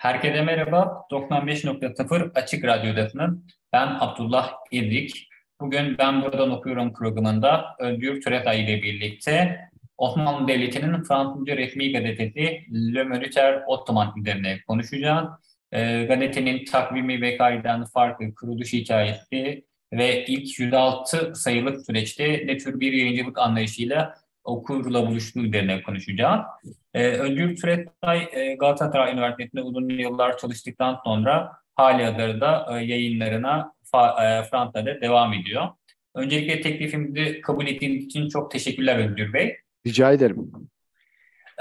Herkese merhaba. 95.0 Açık Radyo'dasınız. Ben Abdullah İzlik. Bugün Ben Buradan Okuyorum programında Özgür Türetay ile birlikte Osmanlı Devleti'nin Fransızca resmi gazetesi Le Moniteur Ottoman üzerine konuşacağız. E, gazetenin takvimi ve kaydeden farkı, kuruluş hikayesi ve ilk 106 sayılık süreçte ne tür bir yayıncılık anlayışıyla okurla buluştuğu üzerine konuşacağız. E, Özgür Türetay e, Galatasaray Üniversitesi'nde uzun yıllar çalıştıktan sonra hali hazırda e, yayınlarına fa, e, Fransa'da devam ediyor. Öncelikle teklifimizi kabul ettiğiniz için çok teşekkürler Özgür Bey. Rica ederim.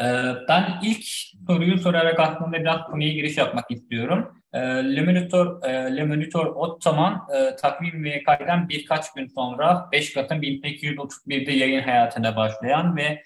E, ben ilk soruyu sorarak aslında biraz konuya giriş yapmak istiyorum. E, Le Monitor, e, Le Monitor Ottoman e, takvim ve kayden birkaç gün sonra 5 Kasım 1831'de yayın hayatına başlayan ve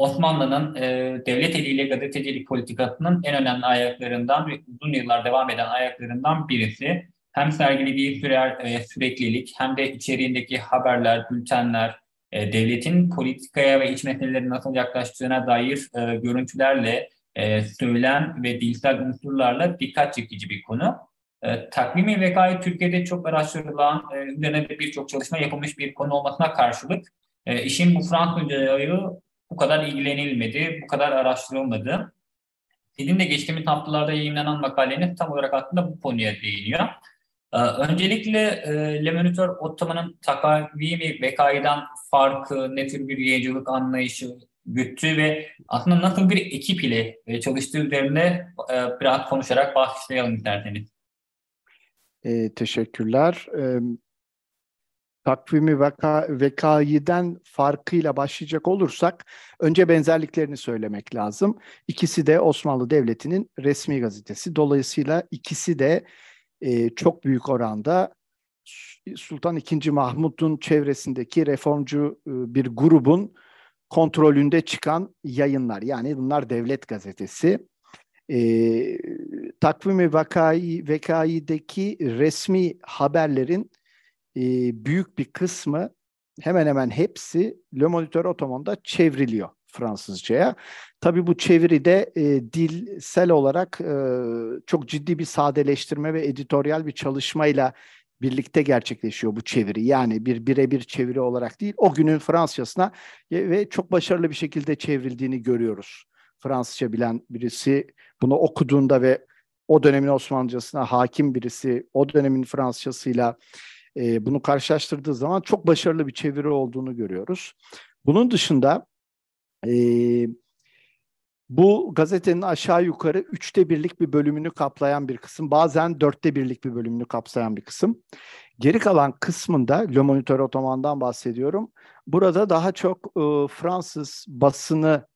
Osmanlı'nın e, devlet eliyle gazetecilik politikasının en önemli ayaklarından ve uzun yıllar devam eden ayaklarından birisi. Hem sergilediği sürer, e, süreklilik hem de içeriğindeki haberler, bültenler, e, devletin politikaya ve iç meselelere nasıl yaklaştığına dair e, görüntülerle, e, söylem ve dilsel unsurlarla dikkat çekici bir konu. E, takvimi vekayı Türkiye'de çok araştırılan, e, üzerine de birçok çalışma yapılmış bir konu olmasına karşılık e, işin bu Fransızca ayağı bu kadar ilgilenilmedi, bu kadar araştırılmadı. Sizin de geçtiğimiz haftalarda yayınlanan makaleniz tam olarak aslında bu konuya değiniyor. Ee, öncelikle e, Le Moniteur Ottoman'ın takavimi vekayeden farkı, ne tür bir yayıncılık anlayışı güttü ve aslında nasıl bir ekip ile e, çalıştığı üzerine e, biraz konuşarak başlayalım isterseniz. E, teşekkürler. E, takvimi veka, vekaiden farkıyla başlayacak olursak önce benzerliklerini söylemek lazım. İkisi de Osmanlı Devleti'nin resmi gazetesi. Dolayısıyla ikisi de e, çok büyük oranda Sultan II. Mahmud'un çevresindeki reformcu e, bir grubun kontrolünde çıkan yayınlar. Yani bunlar devlet gazetesi. E, takvimi vakayı, vekaideki resmi haberlerin e, büyük bir kısmı hemen hemen hepsi Le Moniteur Ottoman'da çevriliyor Fransızcaya. Tabii bu çeviride e, dilsel olarak e, çok ciddi bir sadeleştirme ve editoryal bir çalışmayla birlikte gerçekleşiyor bu çeviri. Yani bir birebir çeviri olarak değil, o günün Fransızcasına ve çok başarılı bir şekilde çevrildiğini görüyoruz. Fransızca bilen birisi bunu okuduğunda ve o dönemin Osmanlıcasına hakim birisi o dönemin Fransızcasıyla e, bunu karşılaştırdığı zaman çok başarılı bir çeviri olduğunu görüyoruz. Bunun dışında e, bu gazetenin aşağı yukarı üçte birlik bir bölümünü kaplayan bir kısım, bazen dörtte birlik bir bölümünü kapsayan bir kısım. Geri kalan kısmında, Le Moniteur Ottoman'dan bahsediyorum. Burada daha çok e, Fransız basını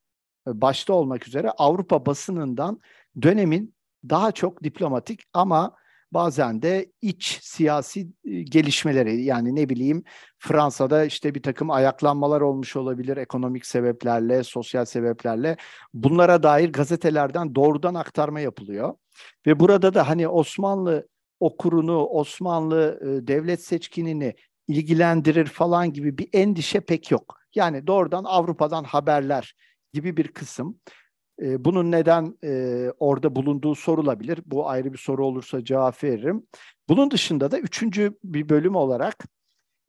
e, başta olmak üzere Avrupa basınından dönemin daha çok diplomatik ama bazen de iç siyasi gelişmeleri yani ne bileyim Fransa'da işte bir takım ayaklanmalar olmuş olabilir ekonomik sebeplerle, sosyal sebeplerle. Bunlara dair gazetelerden doğrudan aktarma yapılıyor. Ve burada da hani Osmanlı okurunu, Osmanlı devlet seçkinini ilgilendirir falan gibi bir endişe pek yok. Yani doğrudan Avrupa'dan haberler gibi bir kısım. E, bunun neden e, orada bulunduğu sorulabilir. Bu ayrı bir soru olursa cevap veririm. Bunun dışında da üçüncü bir bölüm olarak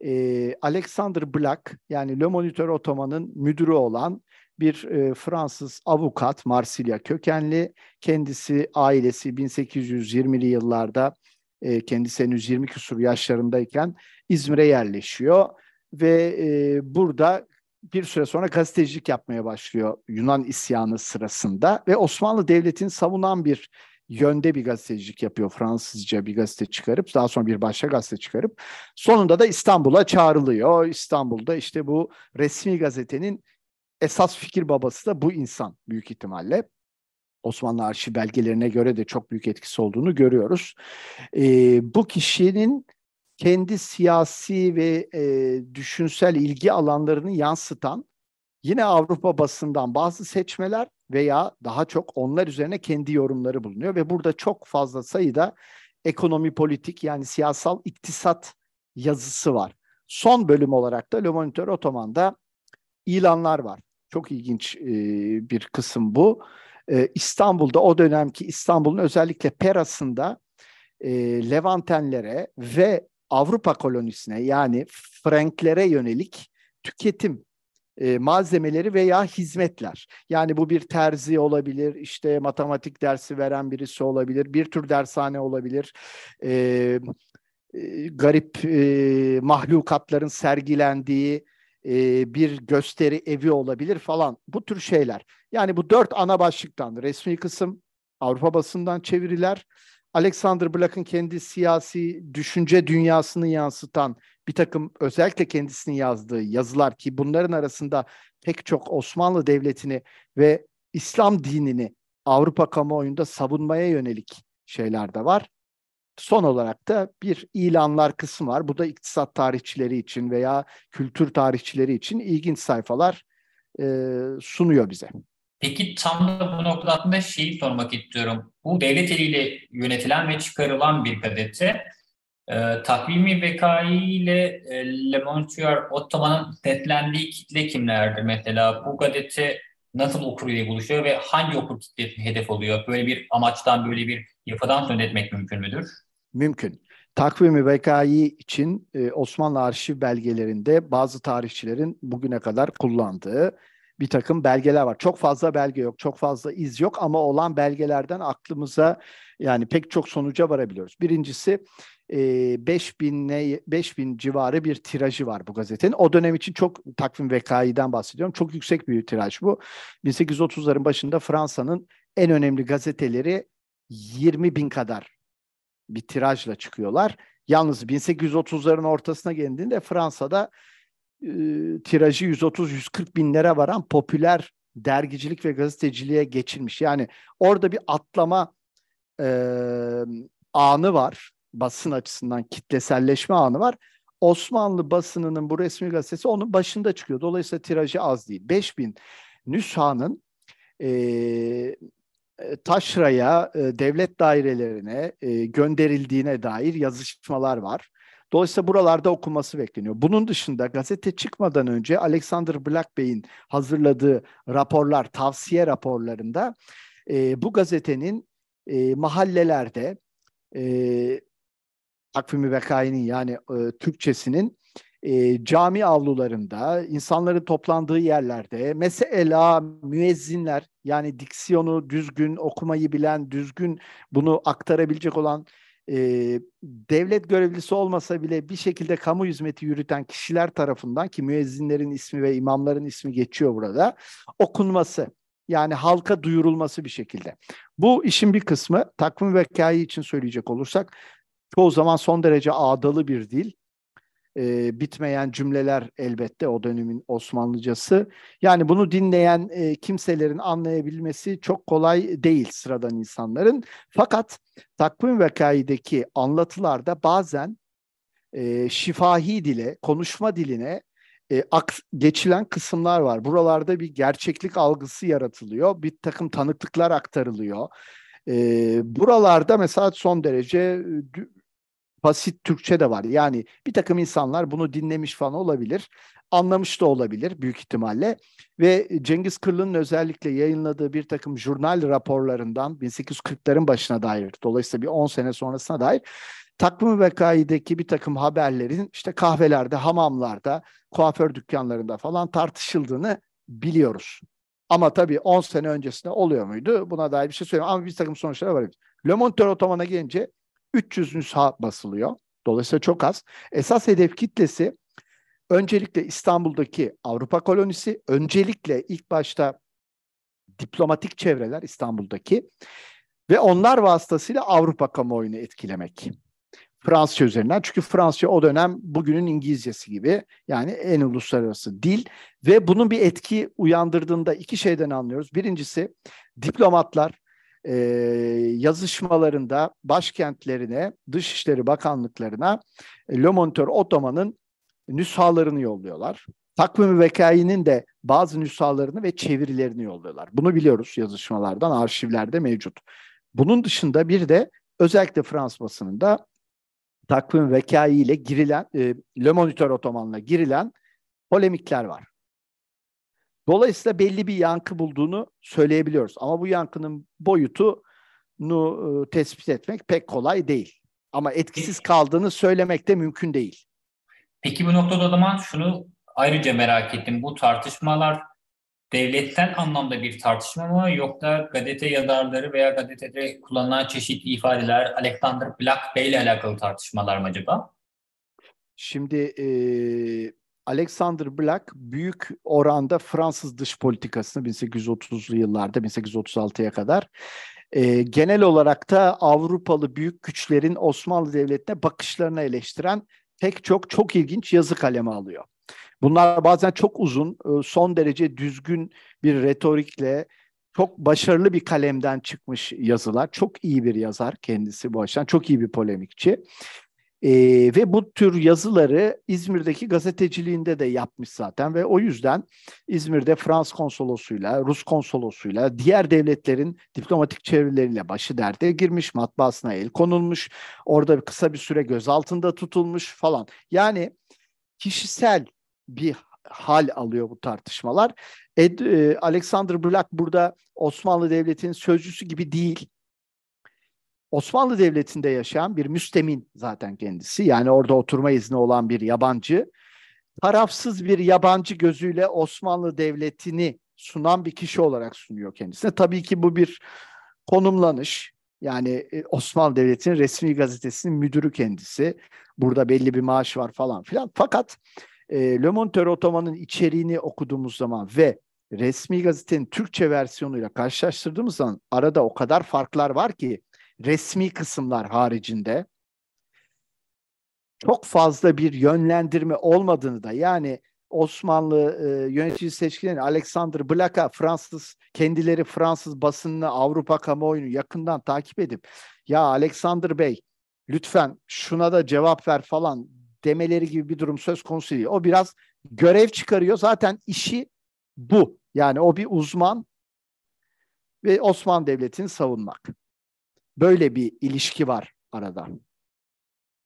e, Alexander Black yani Le Moniteur Ottoman'ın müdürü olan bir e, Fransız avukat Marsilya kökenli. Kendisi ailesi 1820'li yıllarda e, kendisi henüz 20 küsur yaşlarındayken İzmir'e yerleşiyor ve e, burada bir süre sonra gazetecilik yapmaya başlıyor Yunan isyanı sırasında ve Osmanlı Devleti'ni savunan bir yönde bir gazetecilik yapıyor. Fransızca bir gazete çıkarıp daha sonra bir başka gazete çıkarıp sonunda da İstanbul'a çağrılıyor. İstanbul'da işte bu resmi gazetenin esas fikir babası da bu insan büyük ihtimalle. Osmanlı arşiv belgelerine göre de çok büyük etkisi olduğunu görüyoruz. E, bu kişinin kendi siyasi ve e, düşünsel ilgi alanlarını yansıtan yine Avrupa basından bazı seçmeler veya daha çok onlar üzerine kendi yorumları bulunuyor ve burada çok fazla sayıda ekonomi politik yani siyasal iktisat yazısı var. Son bölüm olarak da Le Moniteur Otoman'da ilanlar var. Çok ilginç e, bir kısım bu. E, İstanbul'da o dönemki İstanbul'un özellikle Peras'ında e, Levantenlere ve Avrupa kolonisine yani Franklere yönelik tüketim e, malzemeleri veya hizmetler. Yani bu bir terzi olabilir, işte matematik dersi veren birisi olabilir, bir tür dershane olabilir. E, e, garip e, mahlukatların sergilendiği e, bir gösteri evi olabilir falan. Bu tür şeyler. Yani bu dört ana başlıktan resmi kısım, Avrupa basından çeviriler, Alexander Black'ın kendi siyasi düşünce dünyasını yansıtan bir takım özellikle kendisinin yazdığı yazılar ki bunların arasında pek çok Osmanlı Devleti'ni ve İslam dinini Avrupa kamuoyunda savunmaya yönelik şeyler de var. Son olarak da bir ilanlar kısmı var. Bu da iktisat tarihçileri için veya kültür tarihçileri için ilginç sayfalar e, sunuyor bize. Peki tam da bu noktada şeyi sormak istiyorum. Bu devlet eliyle yönetilen ve çıkarılan bir gazete. E, takvimi Vekai ile e, Le Monteur Ottoman'ın setlendiği kitle kimlerdir mesela? Bu gazete nasıl okur ile buluşuyor ve hangi okur kitlesi hedef oluyor? Böyle bir amaçtan, böyle bir yapıdan söz etmek mümkün müdür? Mümkün. Takvimi Vekai için e, Osmanlı arşiv belgelerinde bazı tarihçilerin bugüne kadar kullandığı bir takım belgeler var. Çok fazla belge yok, çok fazla iz yok ama olan belgelerden aklımıza yani pek çok sonuca varabiliyoruz. Birincisi e, 5000 5000 civarı bir tirajı var bu gazetenin. O dönem için çok takvim vekaiden bahsediyorum. Çok yüksek bir tiraj bu. 1830'ların başında Fransa'nın en önemli gazeteleri 20 bin kadar bir tirajla çıkıyorlar. Yalnız 1830'ların ortasına geldiğinde Fransa'da e, tirajı 130-140 binlere varan popüler dergicilik ve gazeteciliğe geçilmiş. Yani orada bir atlama e, anı var. Basın açısından kitleselleşme anı var. Osmanlı basınının bu resmi gazetesi onun başında çıkıyor. Dolayısıyla tirajı az değil. 5000 nüshanın e, taşraya, e, devlet dairelerine e, gönderildiğine dair yazışmalar var. Dolayısıyla buralarda okunması bekleniyor. Bunun dışında gazete çıkmadan önce Alexander Black Bey'in hazırladığı raporlar, tavsiye raporlarında e, bu gazetenin e, mahallelerde e, takvimi vekainin yani e, Türkçesinin e, cami avlularında, insanların toplandığı yerlerde, mesela müezzinler yani diksiyonu düzgün, okumayı bilen, düzgün bunu aktarabilecek olan e, devlet görevlisi olmasa bile bir şekilde kamu hizmeti yürüten kişiler tarafından ki müezzinlerin ismi ve imamların ismi geçiyor burada okunması yani halka duyurulması bir şekilde. Bu işin bir kısmı takvim ve hikaye için söyleyecek olursak çoğu zaman son derece ağdalı bir dil e, bitmeyen cümleler elbette o dönemin Osmanlıcası. Yani bunu dinleyen e, kimselerin anlayabilmesi çok kolay değil sıradan insanların. Fakat takvim vekaideki anlatılarda bazen e, şifahi dile, konuşma diline e, ak, geçilen kısımlar var. Buralarda bir gerçeklik algısı yaratılıyor. Bir takım tanıklıklar aktarılıyor. E, buralarda mesela son derece basit Türkçe de var. Yani bir takım insanlar bunu dinlemiş falan olabilir. Anlamış da olabilir büyük ihtimalle. Ve Cengiz Kırlı'nın özellikle yayınladığı bir takım jurnal raporlarından 1840'ların başına dair, dolayısıyla bir 10 sene sonrasına dair takvim vekaideki bir takım haberlerin işte kahvelerde, hamamlarda, kuaför dükkanlarında falan tartışıldığını biliyoruz. Ama tabii 10 sene öncesinde oluyor muydu? Buna dair bir şey söyleyeyim. Ama bir takım sonuçlara var. Le Monteur Otoman'a gelince 300 nüsha basılıyor. Dolayısıyla çok az. Esas hedef kitlesi öncelikle İstanbul'daki Avrupa kolonisi, öncelikle ilk başta diplomatik çevreler İstanbul'daki ve onlar vasıtasıyla Avrupa kamuoyunu etkilemek. Fransızca üzerinden. Çünkü Fransızca o dönem bugünün İngilizcesi gibi yani en uluslararası dil ve bunun bir etki uyandırdığında iki şeyden anlıyoruz. Birincisi diplomatlar e, yazışmalarında başkentlerine, Dışişleri Bakanlıklarına e, Le Moniteur Ottoman'ın nüshalarını yolluyorlar. Takvimi Vekai'nin de bazı nüshalarını ve çevirilerini yolluyorlar. Bunu biliyoruz yazışmalardan, arşivlerde mevcut. Bunun dışında bir de özellikle Fransız basınında takvim vekai ile girilen, e, Le Moniteur Otoman'la girilen polemikler var. Dolayısıyla belli bir yankı bulduğunu söyleyebiliyoruz. Ama bu yankının boyutunu e, tespit etmek pek kolay değil. Ama etkisiz kaldığını söylemek de mümkün değil. Peki bu noktada o zaman şunu ayrıca merak ettim. Bu tartışmalar devletten anlamda bir tartışma mı yoksa gazete yazarları veya gazetede kullanılan çeşitli ifadeler Alexander Black Bey ile alakalı tartışmalar mı acaba? Şimdi e, Alexander Black büyük oranda Fransız dış politikasını 1830'lu yıllarda 1836'ya kadar e, genel olarak da Avrupalı büyük güçlerin Osmanlı Devleti'ne bakışlarını eleştiren pek çok çok ilginç yazı kaleme alıyor. Bunlar bazen çok uzun, e, son derece düzgün bir retorikle çok başarılı bir kalemden çıkmış yazılar. Çok iyi bir yazar kendisi bu açıdan. Çok iyi bir polemikçi. Ee, ve bu tür yazıları İzmir'deki gazeteciliğinde de yapmış zaten ve o yüzden İzmir'de Frans konsolosuyla, Rus konsolosuyla, diğer devletlerin diplomatik çevreleriyle başı derde girmiş, matbaasına el konulmuş, orada kısa bir süre gözaltında tutulmuş falan. Yani kişisel bir hal alıyor bu tartışmalar. Ed, e, Alexander Black burada Osmanlı Devleti'nin sözcüsü gibi değil. Osmanlı Devleti'nde yaşayan bir müstemin zaten kendisi. Yani orada oturma izni olan bir yabancı. Tarafsız bir yabancı gözüyle Osmanlı Devleti'ni sunan bir kişi olarak sunuyor kendisine. Tabii ki bu bir konumlanış. Yani e, Osmanlı Devleti'nin resmi gazetesinin müdürü kendisi. Burada belli bir maaş var falan filan. Fakat e, Le Monteur Otoman'ın içeriğini okuduğumuz zaman ve resmi gazetenin Türkçe versiyonuyla karşılaştırdığımız zaman arada o kadar farklar var ki resmi kısımlar haricinde çok fazla bir yönlendirme olmadığını da yani Osmanlı e, yönetici seçkilerin Alexander Black'a Fransız kendileri Fransız basınını Avrupa kamuoyunu yakından takip edip ya Alexander Bey lütfen şuna da cevap ver falan demeleri gibi bir durum söz konusu değil. O biraz görev çıkarıyor. Zaten işi bu. Yani o bir uzman ve Osmanlı Devleti'ni savunmak. Böyle bir ilişki var arada.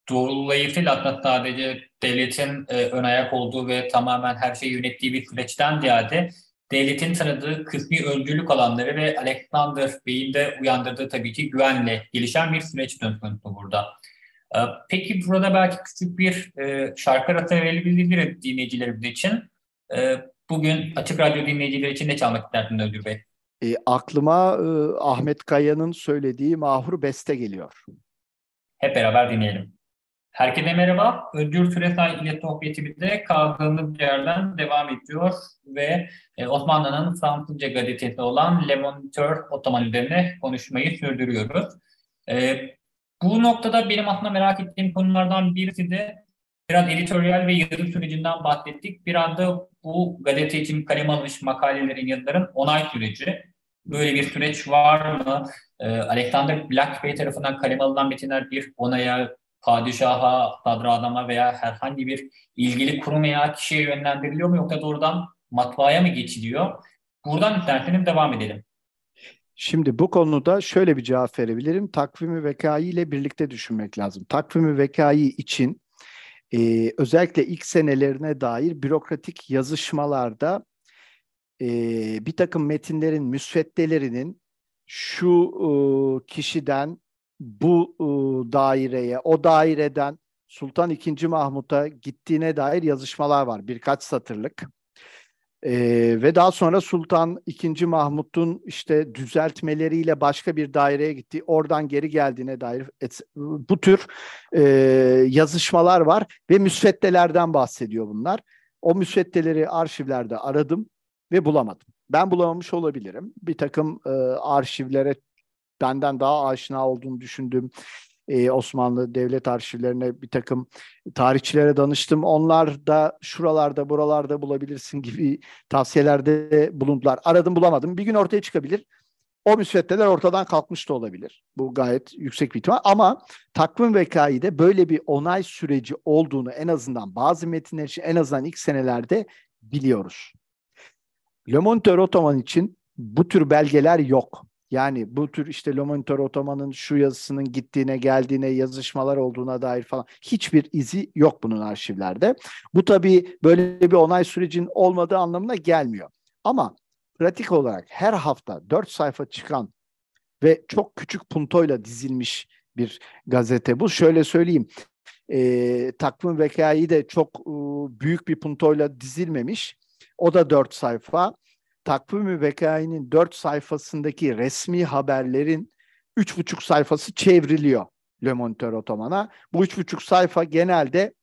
Dolayısıyla aslında sadece devletin e, ön ayak olduğu ve tamamen her şeyi yönettiği bir süreçten ziyade devletin tanıdığı kısmi öncülük alanları ve Alexander Bey'in de uyandırdığı tabii ki güvenle gelişen bir süreç söz burada. Ee, peki burada belki küçük bir e, şarkı arası verebiliriz dinleyicilerimiz için. Ee, bugün Açık Radyo dinleyicileri için ne çalmak isterdin Özgür Bey? E, aklıma e, Ahmet Kaya'nın söylediği Mahur Beste geliyor. Hep beraber dinleyelim. Herkese merhaba. Özgür Süresay ile sohbetimizde kaldığımız yerden devam ediyor ve e, Osmanlı'nın Fransızca gazetesi olan Le Moniteur Otoman üzerine konuşmayı sürdürüyoruz. E, bu noktada benim aslında merak ettiğim konulardan birisi de biraz editoryal ve yazım sürecinden bahsettik. Biraz da bu gazete için kaleme alınmış makalelerin, yazıların onay süreci. Böyle bir süreç var mı? Ee, Alexander Black Bey tarafından kaleme alınan metinler bir onaya, padişaha, sadradama veya herhangi bir ilgili kurum veya kişiye yönlendiriliyor mu yoksa doğrudan matbaaya mı geçiliyor? Buradan isterseniz devam edelim. Şimdi bu konuda şöyle bir cevap verebilirim. Takvimi vekayı ile birlikte düşünmek lazım. Takvimi vekayı için e, özellikle ilk senelerine dair bürokratik yazışmalarda e, bir takım metinlerin müsveddelerinin şu e, kişiden bu e, daireye, o daireden Sultan II. Mahmut'a gittiğine dair yazışmalar var. Birkaç satırlık. Ee, ve daha sonra Sultan II. Mahmut'un işte düzeltmeleriyle başka bir daireye gitti. Oradan geri geldiğine dair et, bu tür e, yazışmalar var ve müsveddelerden bahsediyor bunlar. O müsveddeleri arşivlerde aradım ve bulamadım. Ben bulamamış olabilirim. Bir takım e, arşivlere benden daha aşina olduğunu düşündüğüm e, Osmanlı devlet arşivlerine bir takım tarihçilere danıştım. Onlar da şuralarda buralarda bulabilirsin gibi tavsiyelerde bulundular. Aradım bulamadım. Bir gün ortaya çıkabilir. O müsveddeler ortadan kalkmış da olabilir. Bu gayet yüksek bir ihtimal. Ama takvim vekaide böyle bir onay süreci olduğunu en azından bazı metinler için en azından ilk senelerde biliyoruz. Le Moniteur Ottoman için bu tür belgeler yok. Yani bu tür işte Le Moniteur Ottoman'ın şu yazısının gittiğine, geldiğine, yazışmalar olduğuna dair falan hiçbir izi yok bunun arşivlerde. Bu tabii böyle bir onay sürecinin olmadığı anlamına gelmiyor. Ama pratik olarak her hafta 4 sayfa çıkan ve çok küçük puntoyla dizilmiş bir gazete bu. Şöyle söyleyeyim, e, takvim vekayı de çok e, büyük bir puntoyla dizilmemiş. O da 4 sayfa takvimi vekainin dört sayfasındaki resmi haberlerin üç buçuk sayfası çevriliyor Le Moniteur Otoman'a. Bu üç buçuk sayfa genelde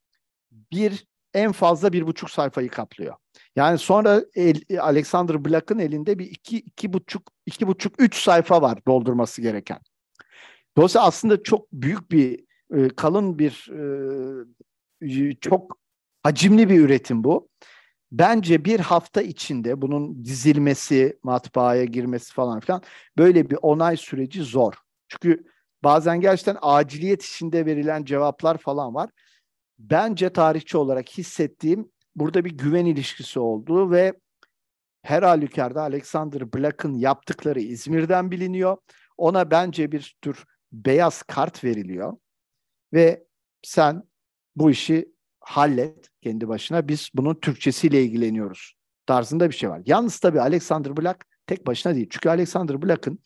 bir en fazla bir buçuk sayfayı kaplıyor. Yani sonra el, Alexander Black'ın elinde bir iki, iki buçuk, iki buçuk, üç sayfa var doldurması gereken. Dolayısıyla aslında çok büyük bir, e, kalın bir, e, çok hacimli bir üretim bu. Bence bir hafta içinde bunun dizilmesi, matbaaya girmesi falan filan böyle bir onay süreci zor. Çünkü bazen gerçekten aciliyet içinde verilen cevaplar falan var. Bence tarihçi olarak hissettiğim burada bir güven ilişkisi olduğu ve her halükarda Alexander Black'ın yaptıkları İzmir'den biliniyor. Ona bence bir tür beyaz kart veriliyor ve sen bu işi hallet kendi başına. Biz bunun Türkçesiyle ilgileniyoruz tarzında bir şey var. Yalnız tabii Alexander Black tek başına değil. Çünkü Alexander Black'ın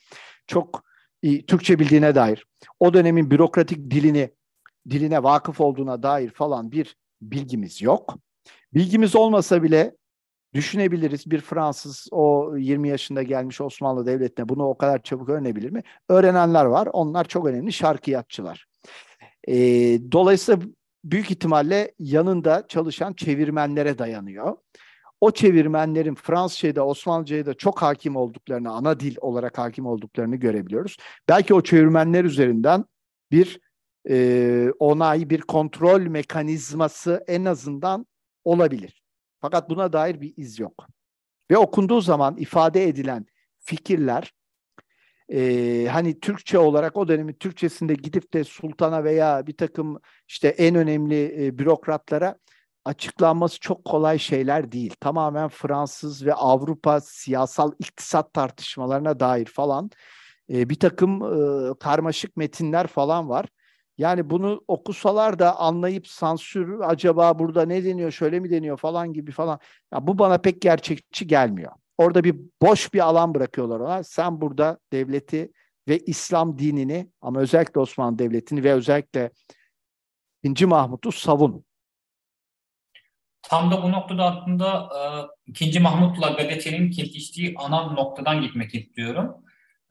çok iyi Türkçe bildiğine dair, o dönemin bürokratik dilini diline vakıf olduğuna dair falan bir bilgimiz yok. Bilgimiz olmasa bile düşünebiliriz. Bir Fransız o 20 yaşında gelmiş Osmanlı Devleti'ne bunu o kadar çabuk öğrenebilir mi? Öğrenenler var. Onlar çok önemli şarkıyatçılar. E, dolayısıyla büyük ihtimalle yanında çalışan çevirmenlere dayanıyor. O çevirmenlerin Fransızca'ya da Osmanlıca'ya da çok hakim olduklarını, ana dil olarak hakim olduklarını görebiliyoruz. Belki o çevirmenler üzerinden bir e, onay, bir kontrol mekanizması en azından olabilir. Fakat buna dair bir iz yok. Ve okunduğu zaman ifade edilen fikirler e, hani Türkçe olarak o dönemin Türkçesinde gidip de sultana veya bir takım işte en önemli e, bürokratlara açıklanması çok kolay şeyler değil. Tamamen Fransız ve Avrupa siyasal iktisat tartışmalarına dair falan e, bir takım e, karmaşık metinler falan var. Yani bunu okusalar da anlayıp sansür acaba burada ne deniyor şöyle mi deniyor falan gibi falan. Ya bu bana pek gerçekçi gelmiyor. Orada bir boş bir alan bırakıyorlar ona. Sen burada devleti ve İslam dinini ama özellikle Osmanlı Devleti'ni ve özellikle 2. Mahmut'u savun. Tam da bu noktada aslında e, 2. Mahmut'la gazetenin kesiştiği ana noktadan gitmek istiyorum.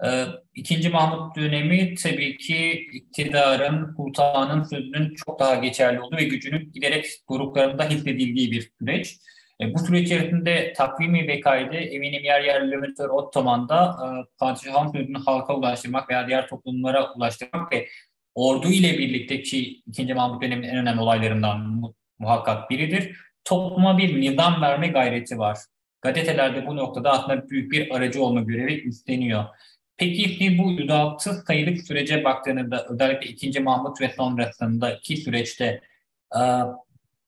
E, 2. Mahmut dönemi tabii ki iktidarın, sultanın sözünün çok daha geçerli olduğu ve gücünün giderek gruplarında hissedildiği bir süreç. E, bu süreç içerisinde takvimi ve kaydı eminim yer yer Lümitör Ottoman'da e, padişahın sözünü halka ulaştırmak veya diğer toplumlara ulaştırmak ve ordu ile birlikte ki 2. Mahmut döneminin en önemli olaylarından muhakkak biridir. Topluma bir nizam verme gayreti var. Gazetelerde bu noktada aslında büyük bir aracı olma görevi üstleniyor. Peki bu 106 sayılık sürece baktığınızda özellikle 2. Mahmut ve sonrasındaki süreçte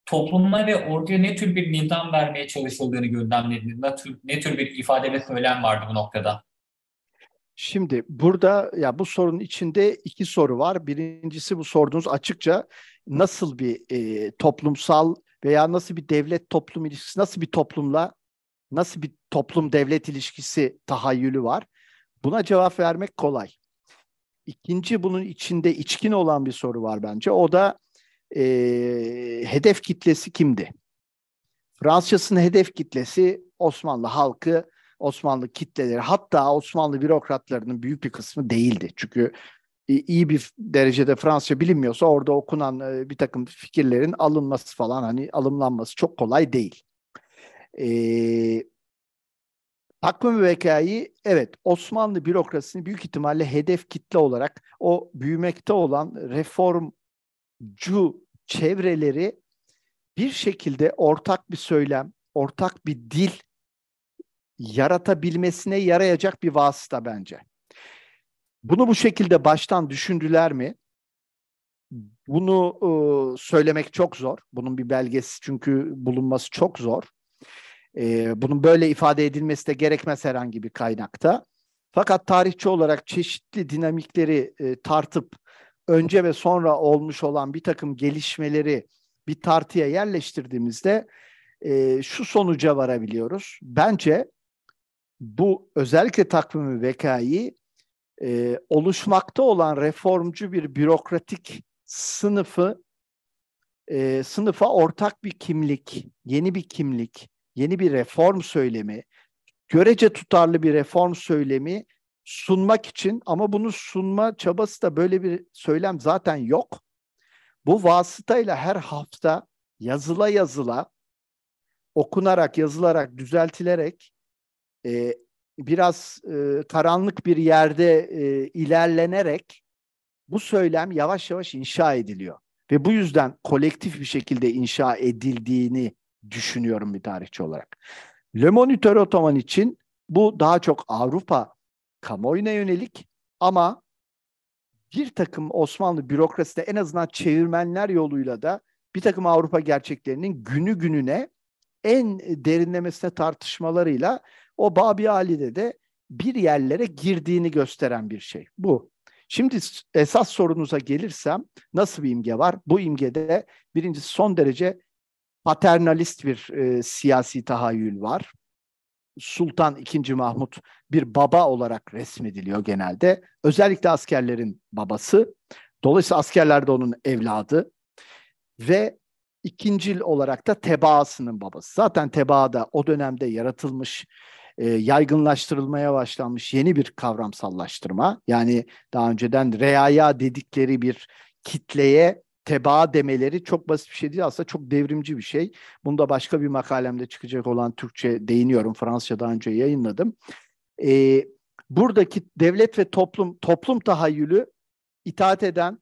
toplumuna ve orduya ne tür bir nizam vermeye çalışıldığını gözlemlediniz? Ne tür, ne tür bir ifade ve söylem vardı bu noktada? Şimdi burada ya bu sorunun içinde iki soru var. Birincisi bu sorduğunuz açıkça nasıl bir e, toplumsal veya nasıl bir devlet toplum ilişkisi, nasıl bir toplumla nasıl bir toplum devlet ilişkisi tahayyülü var. Buna cevap vermek kolay. İkinci bunun içinde içkin olan bir soru var bence. O da e, hedef kitlesi kimdi? Fransızcasının hedef kitlesi Osmanlı halkı, Osmanlı kitleleri hatta Osmanlı bürokratlarının büyük bir kısmı değildi. Çünkü iyi bir derecede Fransızca bilinmiyorsa orada okunan bir takım fikirlerin alınması falan hani alımlanması çok kolay değil. Ee, Takvim Vekayı evet Osmanlı bürokrasisini büyük ihtimalle hedef kitle olarak o büyümekte olan reformcu çevreleri bir şekilde ortak bir söylem, ortak bir dil yaratabilmesine yarayacak bir vasıta bence. Bunu bu şekilde baştan düşündüler mi? Bunu e, söylemek çok zor. Bunun bir belgesi çünkü bulunması çok zor. E, bunun böyle ifade edilmesi de gerekmez herhangi bir kaynakta. Fakat tarihçi olarak çeşitli dinamikleri e, tartıp önce ve sonra olmuş olan bir takım gelişmeleri bir tartıya yerleştirdiğimizde e, şu sonuca varabiliyoruz. Bence bu özellikle takvimi vekayı e, oluşmakta olan reformcu bir bürokratik sınıfı e, sınıfa ortak bir kimlik, yeni bir kimlik, yeni bir reform söylemi, görece tutarlı bir reform söylemi sunmak için ama bunu sunma çabası da böyle bir söylem zaten yok. Bu vasıtayla her hafta yazıla yazıla okunarak, yazılarak, düzeltilerek e, biraz e, karanlık bir yerde e, ilerlenerek bu söylem yavaş yavaş inşa ediliyor. Ve bu yüzden kolektif bir şekilde inşa edildiğini düşünüyorum bir tarihçi olarak. Le Moniteur Otoman için bu daha çok Avrupa kamuoyuna yönelik ama bir takım Osmanlı bürokraside en azından çevirmenler yoluyla da bir takım Avrupa gerçeklerinin günü gününe en derinlemesine tartışmalarıyla o Babi Ali'de de bir yerlere girdiğini gösteren bir şey. Bu. Şimdi esas sorunuza gelirsem nasıl bir imge var? Bu imgede birincisi son derece paternalist bir e, siyasi tahayyül var. Sultan II. Mahmut bir baba olarak resmediliyor genelde. Özellikle askerlerin babası. Dolayısıyla askerler de onun evladı. Ve ikincil olarak da tebaasının babası. Zaten tebaa da o dönemde yaratılmış, e, yaygınlaştırılmaya başlanmış yeni bir kavramsallaştırma. Yani daha önceden reaya dedikleri bir kitleye tebaa demeleri çok basit bir şey değil. Aslında çok devrimci bir şey. Bunu da başka bir makalemde çıkacak olan Türkçe değiniyorum. Fransızca önce yayınladım. Ee, buradaki devlet ve toplum toplum tahayyülü itaat eden,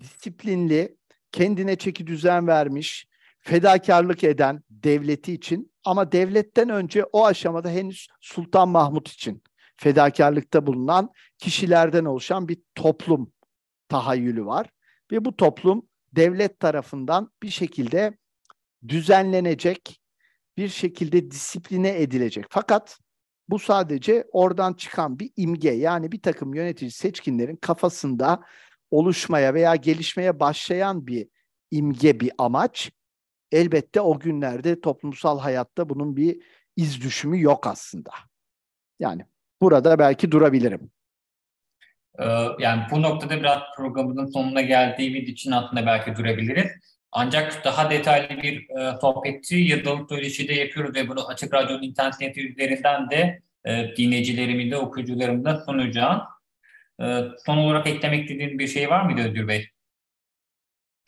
disiplinli, kendine çeki düzen vermiş, fedakarlık eden devleti için ama devletten önce o aşamada henüz Sultan Mahmut için fedakarlıkta bulunan kişilerden oluşan bir toplum tahayyülü var. Ve bu toplum devlet tarafından bir şekilde düzenlenecek, bir şekilde disipline edilecek. Fakat bu sadece oradan çıkan bir imge yani bir takım yönetici seçkinlerin kafasında oluşmaya veya gelişmeye başlayan bir imge, bir amaç. Elbette o günlerde toplumsal hayatta bunun bir iz düşümü yok aslında. Yani burada belki durabilirim. Ee, yani bu noktada biraz programının sonuna geldiğimiz için aslında belki durabiliriz. Ancak daha detaylı bir e, sohbeti yıldalık söyleşide yapıyoruz ve bunu Açık Radyo'nun internet sitesi üzerinden de e, dinleyicilerimi de okuyucularımı da sunacağım. E, son olarak eklemek istediğiniz bir şey var mıydı Özgür Bey?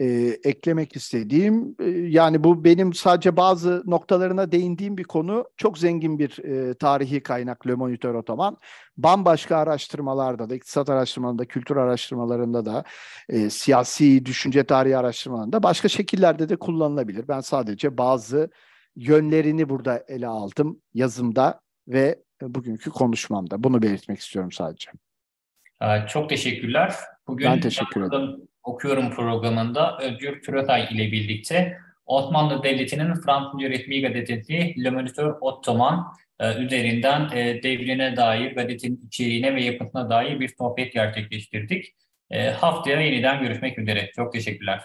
E, eklemek istediğim e, yani bu benim sadece bazı noktalarına değindiğim bir konu çok zengin bir e, tarihi kaynak Le Moniteur Otoman. Bambaşka araştırmalarda da iktisat araştırmalarında, kültür araştırmalarında da e, siyasi düşünce tarihi araştırmalarında başka şekillerde de kullanılabilir. Ben sadece bazı yönlerini burada ele aldım yazımda ve bugünkü konuşmamda. Bunu belirtmek istiyorum sadece. Çok teşekkürler. Bugün ben teşekkür ederim. Okuyorum programında Özgür Türetay ile birlikte Osmanlı Devleti'nin Fransızca resmi gazetesi Le Moniteur Ottoman e, üzerinden e, devrine dair, gazetenin içeriğine ve yapısına dair bir sohbet gerçekleştirdik. E, haftaya yeniden görüşmek üzere. Çok teşekkürler.